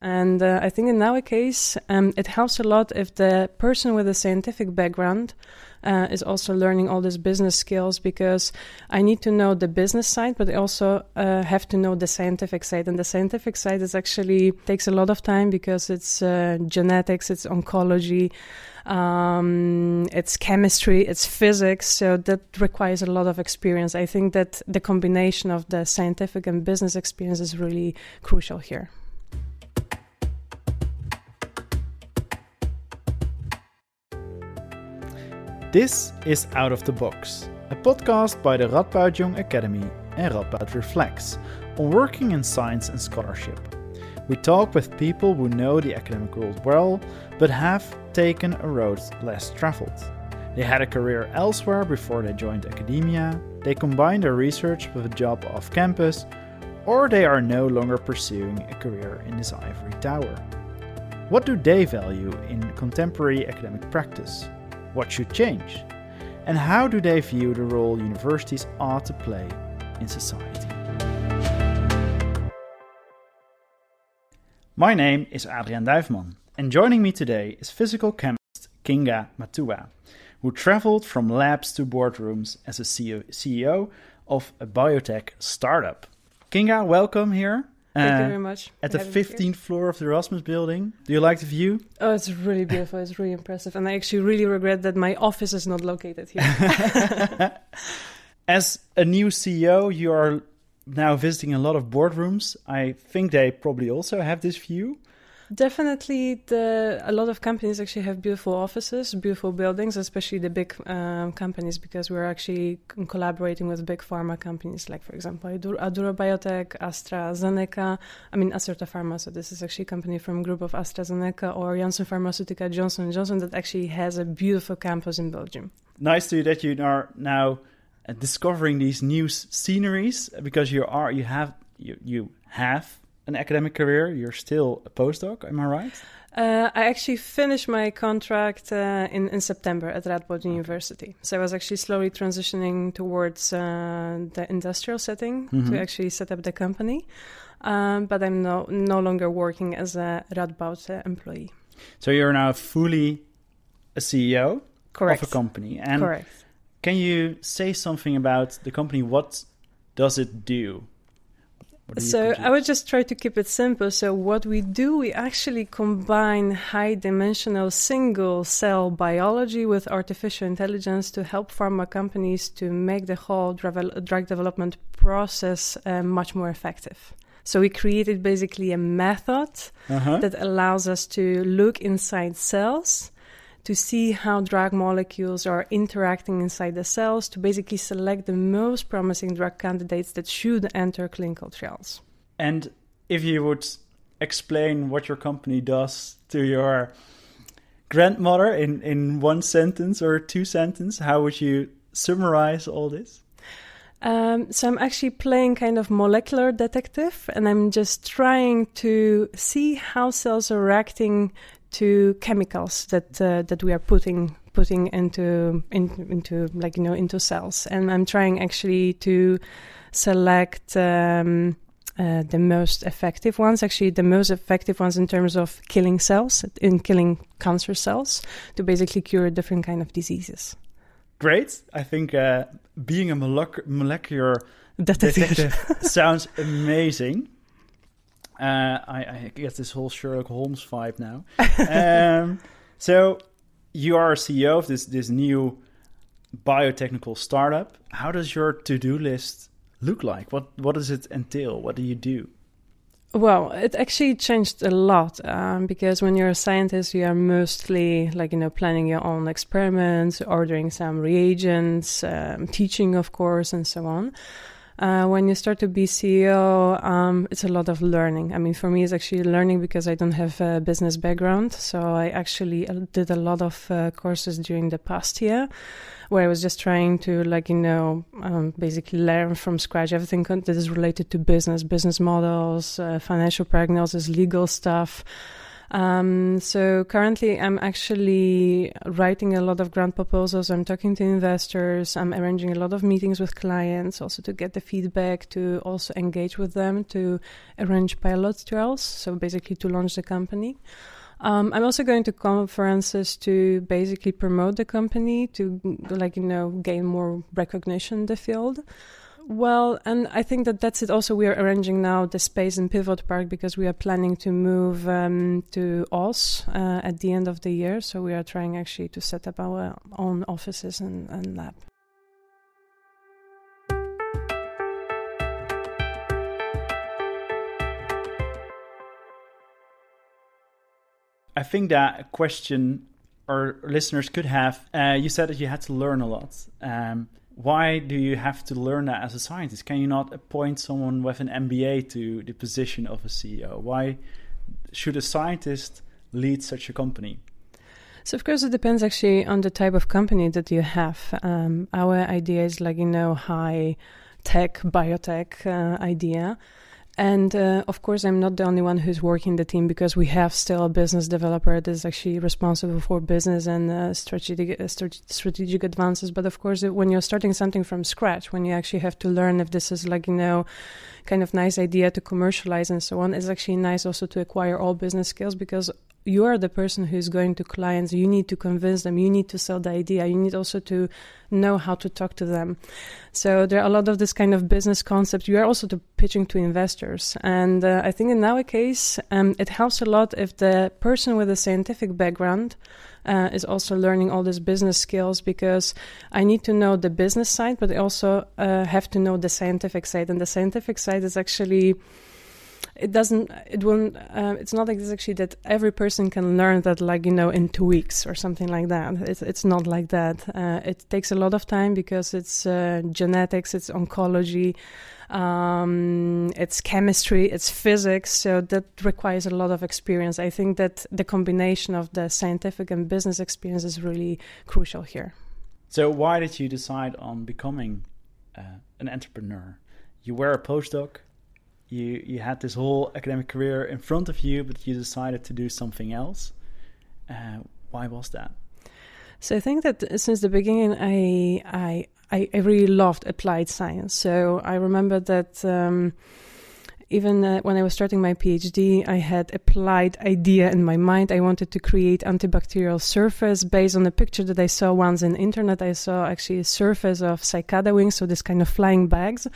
And uh, I think in our case, um, it helps a lot if the person with a scientific background uh, is also learning all these business skills because I need to know the business side, but I also uh, have to know the scientific side. And the scientific side is actually takes a lot of time because it's uh, genetics, it's oncology, um, it's chemistry, it's physics. So that requires a lot of experience. I think that the combination of the scientific and business experience is really crucial here. This is Out of the Box, a podcast by the Radboud Young Academy and Radboud Reflects on working in science and scholarship. We talk with people who know the academic world well, but have taken a road less traveled. They had a career elsewhere before they joined academia, they combined their research with a job off campus, or they are no longer pursuing a career in this ivory tower. What do they value in contemporary academic practice? What should change? And how do they view the role universities ought to play in society? My name is Adrian Duifman, and joining me today is physical chemist Kinga Matua, who traveled from labs to boardrooms as a CEO of a biotech startup. Kinga, welcome here. Thank uh, you very much. At the 15th floor of the Erasmus building. Do you like the view? Oh, it's really beautiful. It's really impressive. And I actually really regret that my office is not located here. As a new CEO, you are now visiting a lot of boardrooms. I think they probably also have this view. Definitely, the a lot of companies actually have beautiful offices, beautiful buildings, especially the big um, companies, because we're actually collaborating with big pharma companies, like for example, Aduro Biotech, AstraZeneca. I mean, Acerta Pharma. So this is actually a company from group of AstraZeneca or Janssen Pharmaceutica, Johnson Johnson, that actually has a beautiful campus in Belgium. Nice to you that you are now uh, discovering these new sceneries because you are you have you you have an academic career. You're still a postdoc, am I right? Uh, I actually finished my contract uh, in, in September at Radboud University. So I was actually slowly transitioning towards uh, the industrial setting mm-hmm. to actually set up the company. Um, but I'm no, no longer working as a Radboud uh, employee. So you're now fully a CEO Correct. of a company. And Correct. Can you say something about the company? What does it do? So I would just try to keep it simple. So what we do, we actually combine high dimensional single cell biology with artificial intelligence to help pharma companies to make the whole drug development process uh, much more effective. So we created basically a method uh-huh. that allows us to look inside cells to see how drug molecules are interacting inside the cells to basically select the most promising drug candidates that should enter clinical trials. And if you would explain what your company does to your grandmother in, in one sentence or two sentences, how would you summarize all this? Um, so I'm actually playing kind of molecular detective, and I'm just trying to see how cells are reacting to chemicals that uh, that we are putting putting into in, into like you know into cells. And i'm trying actually to select um, uh, the most effective ones actually the most effective ones in terms of killing cells in killing cancer cells to basically cure different kind of diseases. Great. I think uh, being a molecular detective. sounds amazing uh, I, I, get this whole Sherlock Holmes vibe now. um, so you are CEO of this this new biotechnical startup. How does your to do list look like? What what does it entail? What do you do? Well, it actually changed a lot um, because when you're a scientist, you are mostly like you know planning your own experiments, ordering some reagents, um, teaching, of course, and so on. Uh, when you start to be CEO, um, it's a lot of learning. I mean, for me, it's actually learning because I don't have a business background. So I actually uh, did a lot of uh, courses during the past year where I was just trying to, like, you know, um, basically learn from scratch everything that is related to business, business models, uh, financial prognosis, legal stuff. Um, so currently, I'm actually writing a lot of grant proposals. I'm talking to investors. I'm arranging a lot of meetings with clients, also to get the feedback, to also engage with them, to arrange pilot trials. So basically, to launch the company. Um, I'm also going to conferences to basically promote the company to like you know gain more recognition in the field. Well, and I think that that's it. Also, we are arranging now the space in Pivot Park because we are planning to move um, to Oss uh, at the end of the year. So we are trying actually to set up our own offices and, and lab. I think that a question our listeners could have. Uh, you said that you had to learn a lot. Um, why do you have to learn that as a scientist? Can you not appoint someone with an MBA to the position of a CEO? Why should a scientist lead such a company? So of course it depends actually on the type of company that you have. Um, our idea is like you know high tech biotech uh, idea. And uh, of course, I'm not the only one who's working the team because we have still a business developer that is actually responsible for business and uh, strategic uh, strategic advances. But of course, when you're starting something from scratch, when you actually have to learn if this is like you know, kind of nice idea to commercialize and so on, it's actually nice also to acquire all business skills because you are the person who's going to clients you need to convince them you need to sell the idea you need also to know how to talk to them. So there are a lot of this kind of business concept you are also to pitching to investors. And uh, i think in our case um, it helps a lot if the person with a scientific background uh, is also learning all these business skills because I need to know the business side, but I also uh, have to know the scientific side. And the scientific side is actually it doesn't it won't uh, it's not actually that every person can learn that like you know in two weeks or something like that. It's, it's not like that. Uh, it takes a lot of time because it's uh, genetics it's oncology um, it's chemistry it's physics. So that requires a lot of experience. I think that the combination of the scientific and business experience is really crucial here. So why did you decide on becoming uh, an entrepreneur? You were a postdoc you you had this whole academic career in front of you, but you decided to do something else. Uh, why was that? So I think that since the beginning, I I I really loved applied science. So I remember that. Um, even uh, when I was starting my PhD, I had applied idea in my mind. I wanted to create antibacterial surface based on a picture that I saw once in internet. I saw actually a surface of cicada wings, so this kind of flying bags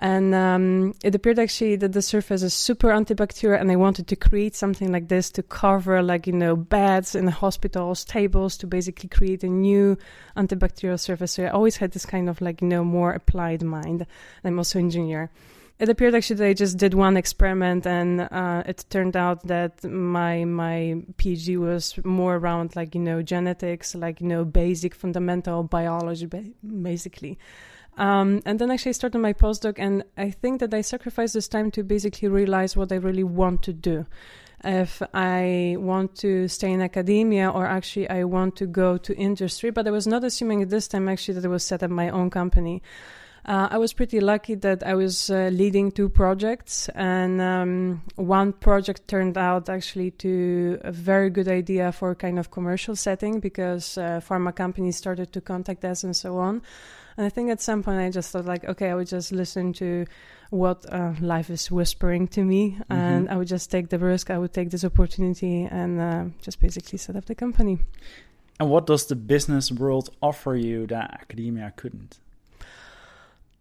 and um, it appeared actually that the surface is super antibacterial and i wanted to create something like this to cover like you know beds in hospitals tables to basically create a new antibacterial surface. So i always had this kind of like you know more applied mind. I'm also engineer. It appeared actually that I just did one experiment, and uh, it turned out that my my PhD was more around like you know genetics, like you know basic fundamental biology, basically. Um, and then actually started my postdoc, and I think that I sacrificed this time to basically realize what I really want to do. If I want to stay in academia or actually I want to go to industry, but I was not assuming at this time actually that I will set up my own company. Uh, I was pretty lucky that I was uh, leading two projects, and um, one project turned out actually to a very good idea for kind of commercial setting because uh, pharma companies started to contact us and so on. And I think at some point I just thought like, okay, I would just listen to what uh, life is whispering to me, mm-hmm. and I would just take the risk. I would take this opportunity and uh, just basically set up the company. And what does the business world offer you that academia couldn't?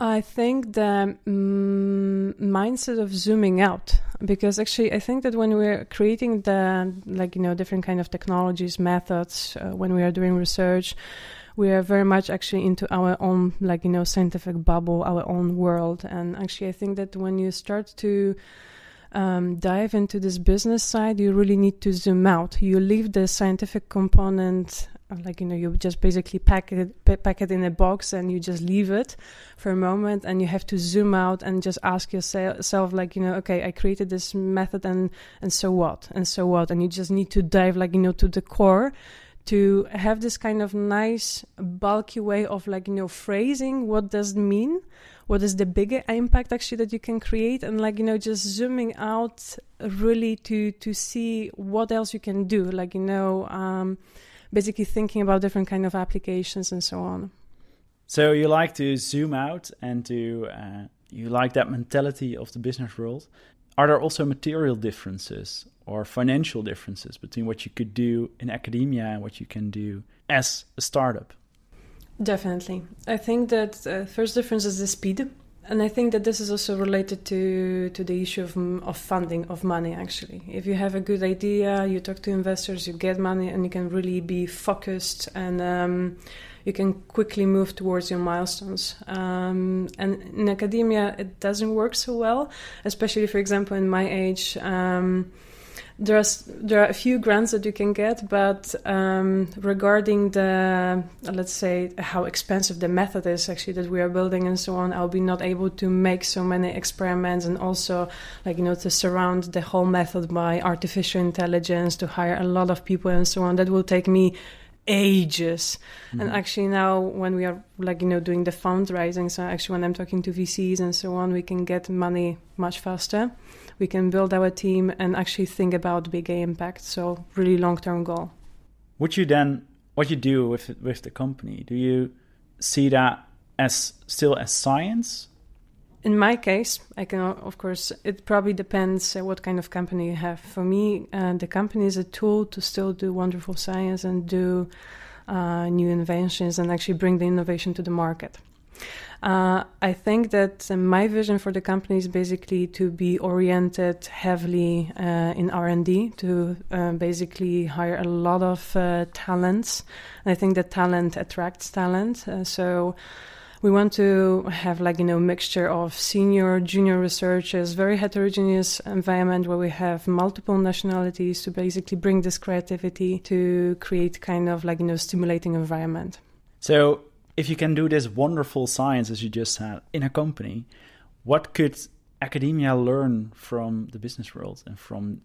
I think the mm, mindset of zooming out, because actually I think that when we're creating the like you know different kind of technologies, methods, uh, when we are doing research, we are very much actually into our own like you know scientific bubble our own world. And actually i think that when you start to um, dive into this business side you really need to zoom out. You leave the scientific component like you know you just basically pack it pack it in a box and you just leave it for a moment and you have to zoom out and just ask yourself like you know okay i created this method and and so what and so what and you just need to dive like you know to the core to have this kind of nice bulky way of like you know phrasing what does it mean what is the bigger impact actually that you can create and like you know just zooming out really to to see what else you can do like you know um, basically thinking about different kind of applications and so on so you like to zoom out and to uh, you like that mentality of the business world are there also material differences or financial differences between what you could do in academia and what you can do as a startup? Definitely. I think that uh, first difference is the speed. And I think that this is also related to, to the issue of, of funding, of money, actually. If you have a good idea, you talk to investors, you get money, and you can really be focused and um, you can quickly move towards your milestones. Um, and in academia, it doesn't work so well, especially, for example, in my age. Um, there's there are a few grants that you can get, but um, regarding the let's say how expensive the method is actually that we are building and so on, I'll be not able to make so many experiments and also like you know to surround the whole method by artificial intelligence to hire a lot of people and so on. That will take me ages. Mm-hmm. And actually now when we are like you know doing the fundraising, so actually when I'm talking to VCs and so on, we can get money much faster we can build our team and actually think about bigger impact. So really long term goal. Would you then what you do with with the company? Do you see that as still as science? In my case, I can of course it probably depends what kind of company you have. For me, uh, the company is a tool to still do wonderful science and do uh, new inventions and actually bring the innovation to the market. Uh, I think that my vision for the company is basically to be oriented heavily uh, in R and D, to uh, basically hire a lot of uh, talents. And I think that talent attracts talent. Uh, so we want to have like you know mixture of senior, junior researchers, very heterogeneous environment where we have multiple nationalities to basically bring this creativity to create kind of like you know stimulating environment. So if you can do this wonderful science as you just said in a company, what could academia learn from the business world and from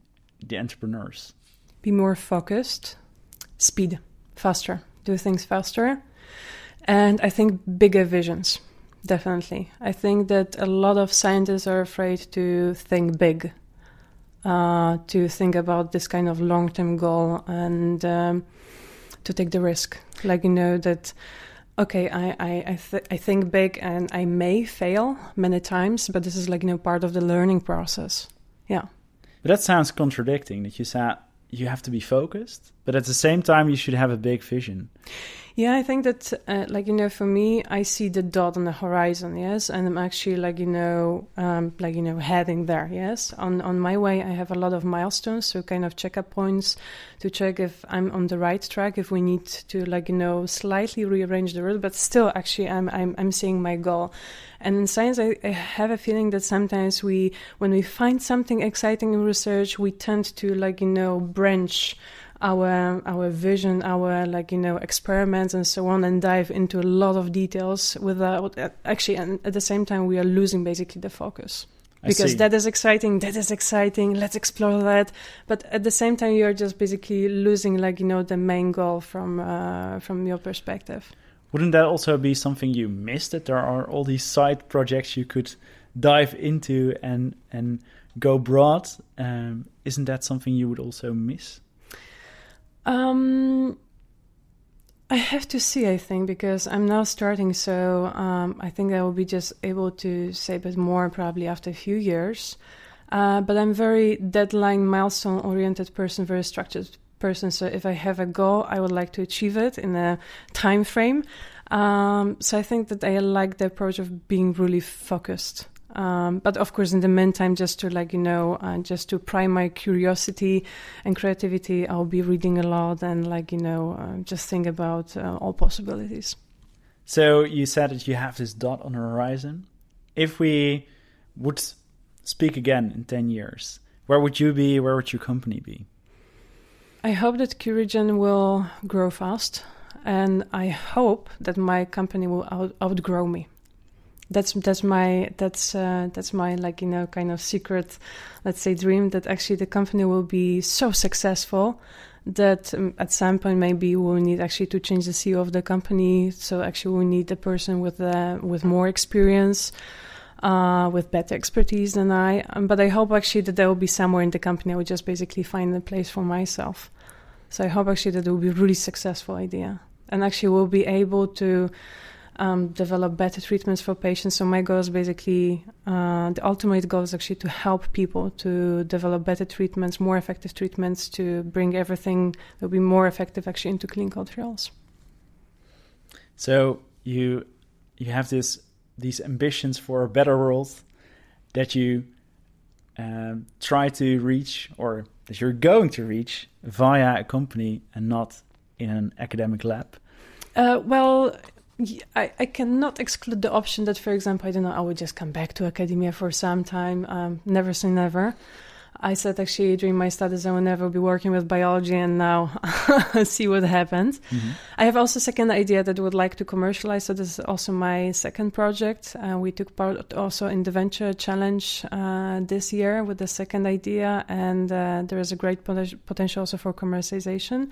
the entrepreneurs? Be more focused, speed, faster, do things faster, and I think bigger visions. Definitely, I think that a lot of scientists are afraid to think big, uh, to think about this kind of long-term goal, and um, to take the risk. Like you know that okay, I I I, th- I, think big and I may fail many times, but this is like you know part of the learning process. Yeah. But that sounds contradicting. That you said you have to be focused, but at the same time you should have a big vision. Yeah, I think that, uh, like you know, for me, I see the dot on the horizon, yes, and I'm actually like you know, um, like you know, heading there, yes. On on my way, I have a lot of milestones, so kind of checkup points to check if I'm on the right track, if we need to like you know, slightly rearrange the route, but still, actually, I'm I'm I'm seeing my goal. And in science, I, I have a feeling that sometimes we, when we find something exciting in research, we tend to like you know, branch our our vision, our like you know experiments and so on, and dive into a lot of details without actually, and at the same time, we are losing basically the focus. Because that is exciting that is exciting let's explore that. But at the same time you're just basically losing like you know the main goal from uh, from your perspective. Wouldn't that also be something you missed that there are all these side projects you could dive into and and go broad? Um, isn't that something you would also miss um, I have to see, I think, because I'm now starting, so um, I think I will be just able to say a bit more probably after a few years. Uh, but I'm very deadline, milestone oriented person, very structured person. So if I have a goal, I would like to achieve it in a time frame. Um, so I think that I like the approach of being really focused. Um, but of course, in the meantime, just to like you know, uh, just to prime my curiosity and creativity, I'll be reading a lot and like you know, uh, just think about uh, all possibilities. So you said that you have this dot on the horizon. If we would speak again in ten years, where would you be? Where would your company be? I hope that Curigen will grow fast, and I hope that my company will out- outgrow me that's that's my that's uh, that's my like you know kind of secret let's say dream that actually the company will be so successful that um, at some point maybe we'll need actually to change the CEO of the company. So actually we need a person with uh, with more experience, uh, with better expertise than I. Um, but I hope actually that there will be somewhere in the company I will just basically find a place for myself. So I hope actually that it will be a really successful idea, and actually we'll be able to um, develop better treatments for patients. So my goal is basically uh, the ultimate goal is actually to help people to develop better treatments, more effective treatments, to bring everything that will be more effective actually into clinical trials. So you you have this these ambitions for a better world that you um, try to reach or that you're going to reach via a company and not in an academic lab? Uh, well, I, I cannot exclude the option that, for example, I don't know, I would just come back to academia for some time. Um, never say never. I said actually during my studies I will never be working with biology, and now see what happens. Mm-hmm. I have also second idea that I would like to commercialize. So this is also my second project. Uh, we took part also in the Venture Challenge uh, this year with the second idea, and uh, there is a great pot- potential also for commercialization.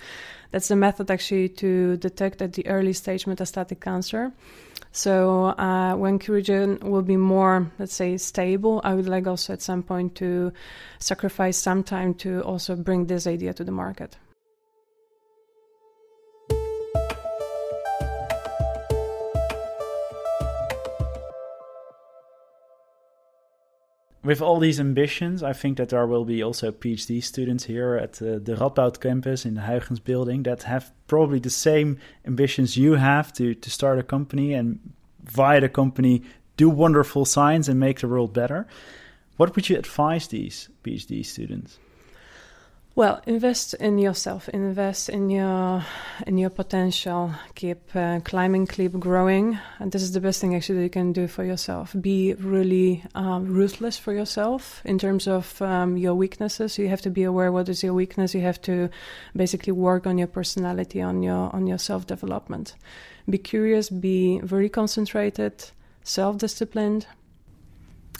That's the method actually to detect at the early stage metastatic cancer. So uh, when Curigen will be more, let's say, stable, I would like also at some point to sacrifice some time to also bring this idea to the market. With all these ambitions, I think that there will be also PhD students here at uh, the Radboud campus in the Huygens building that have probably the same ambitions you have to, to start a company and via the company do wonderful science and make the world better. What would you advise these PhD students? Well, invest in yourself. Invest in your in your potential. Keep uh, climbing, keep growing, and this is the best thing actually that you can do for yourself. Be really um, ruthless for yourself in terms of um, your weaknesses. You have to be aware what is your weakness. You have to basically work on your personality, on your on your self development. Be curious. Be very concentrated, self disciplined.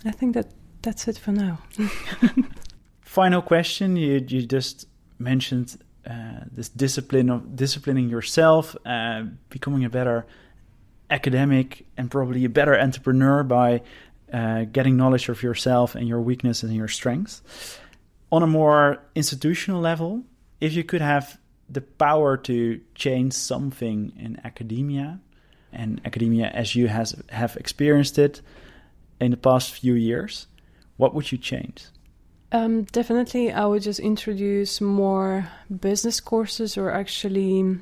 I think that that's it for now. final question you you just mentioned uh, this discipline of disciplining yourself uh, becoming a better academic and probably a better entrepreneur by uh, getting knowledge of yourself and your weaknesses and your strengths. On a more institutional level if you could have the power to change something in academia and academia as you has have experienced it in the past few years what would you change um, definitely, I would just introduce more business courses or actually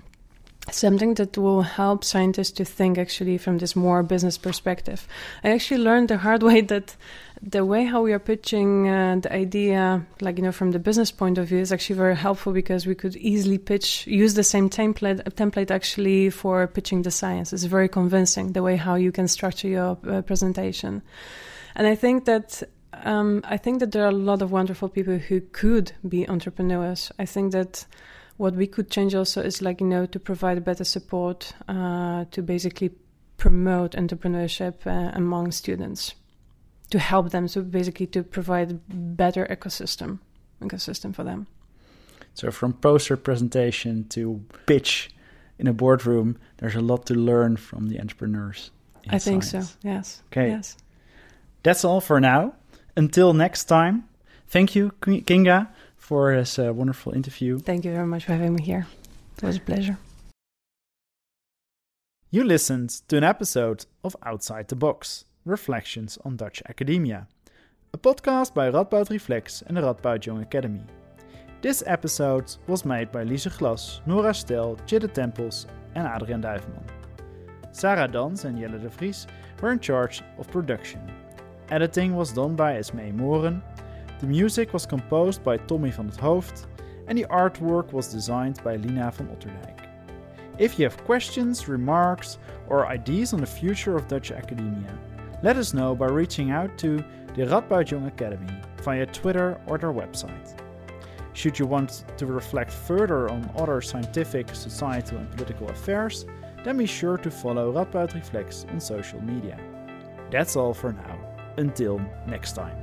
something that will help scientists to think actually from this more business perspective. I actually learned the hard way that the way how we are pitching uh, the idea, like you know, from the business point of view, is actually very helpful because we could easily pitch, use the same template, template actually for pitching the science. It's very convincing the way how you can structure your uh, presentation, and I think that um, I think that there are a lot of wonderful people who could be entrepreneurs. I think that what we could change also is like you know to provide better support uh, to basically promote entrepreneurship uh, among students, to help them, so basically to provide better ecosystem ecosystem for them. So from poster presentation to pitch in a boardroom, there's a lot to learn from the entrepreneurs. I think so. Yes. Okay. Yes. That's all for now. Until next time, thank you, Kinga, for this uh, wonderful interview. Thank you very much for having me here. It was a pleasure. You listened to an episode of Outside the Box Reflections on Dutch Academia, a podcast by Radboud Reflects and the Radboud Young Academy. This episode was made by Lise Glas, Nora Stel, Jidde Tempels, and Adrian Duiveman. Sarah Dans and Jelle de Vries were in charge of production. Editing was done by Esmee Moren, the music was composed by Tommy van het Hoofd, and the artwork was designed by Lina van Otterdijk. If you have questions, remarks, or ideas on the future of Dutch academia, let us know by reaching out to the Radboud Young Academy via Twitter or their website. Should you want to reflect further on other scientific, societal, and political affairs, then be sure to follow Radboud Reflects on social media. That's all for now. Until next time.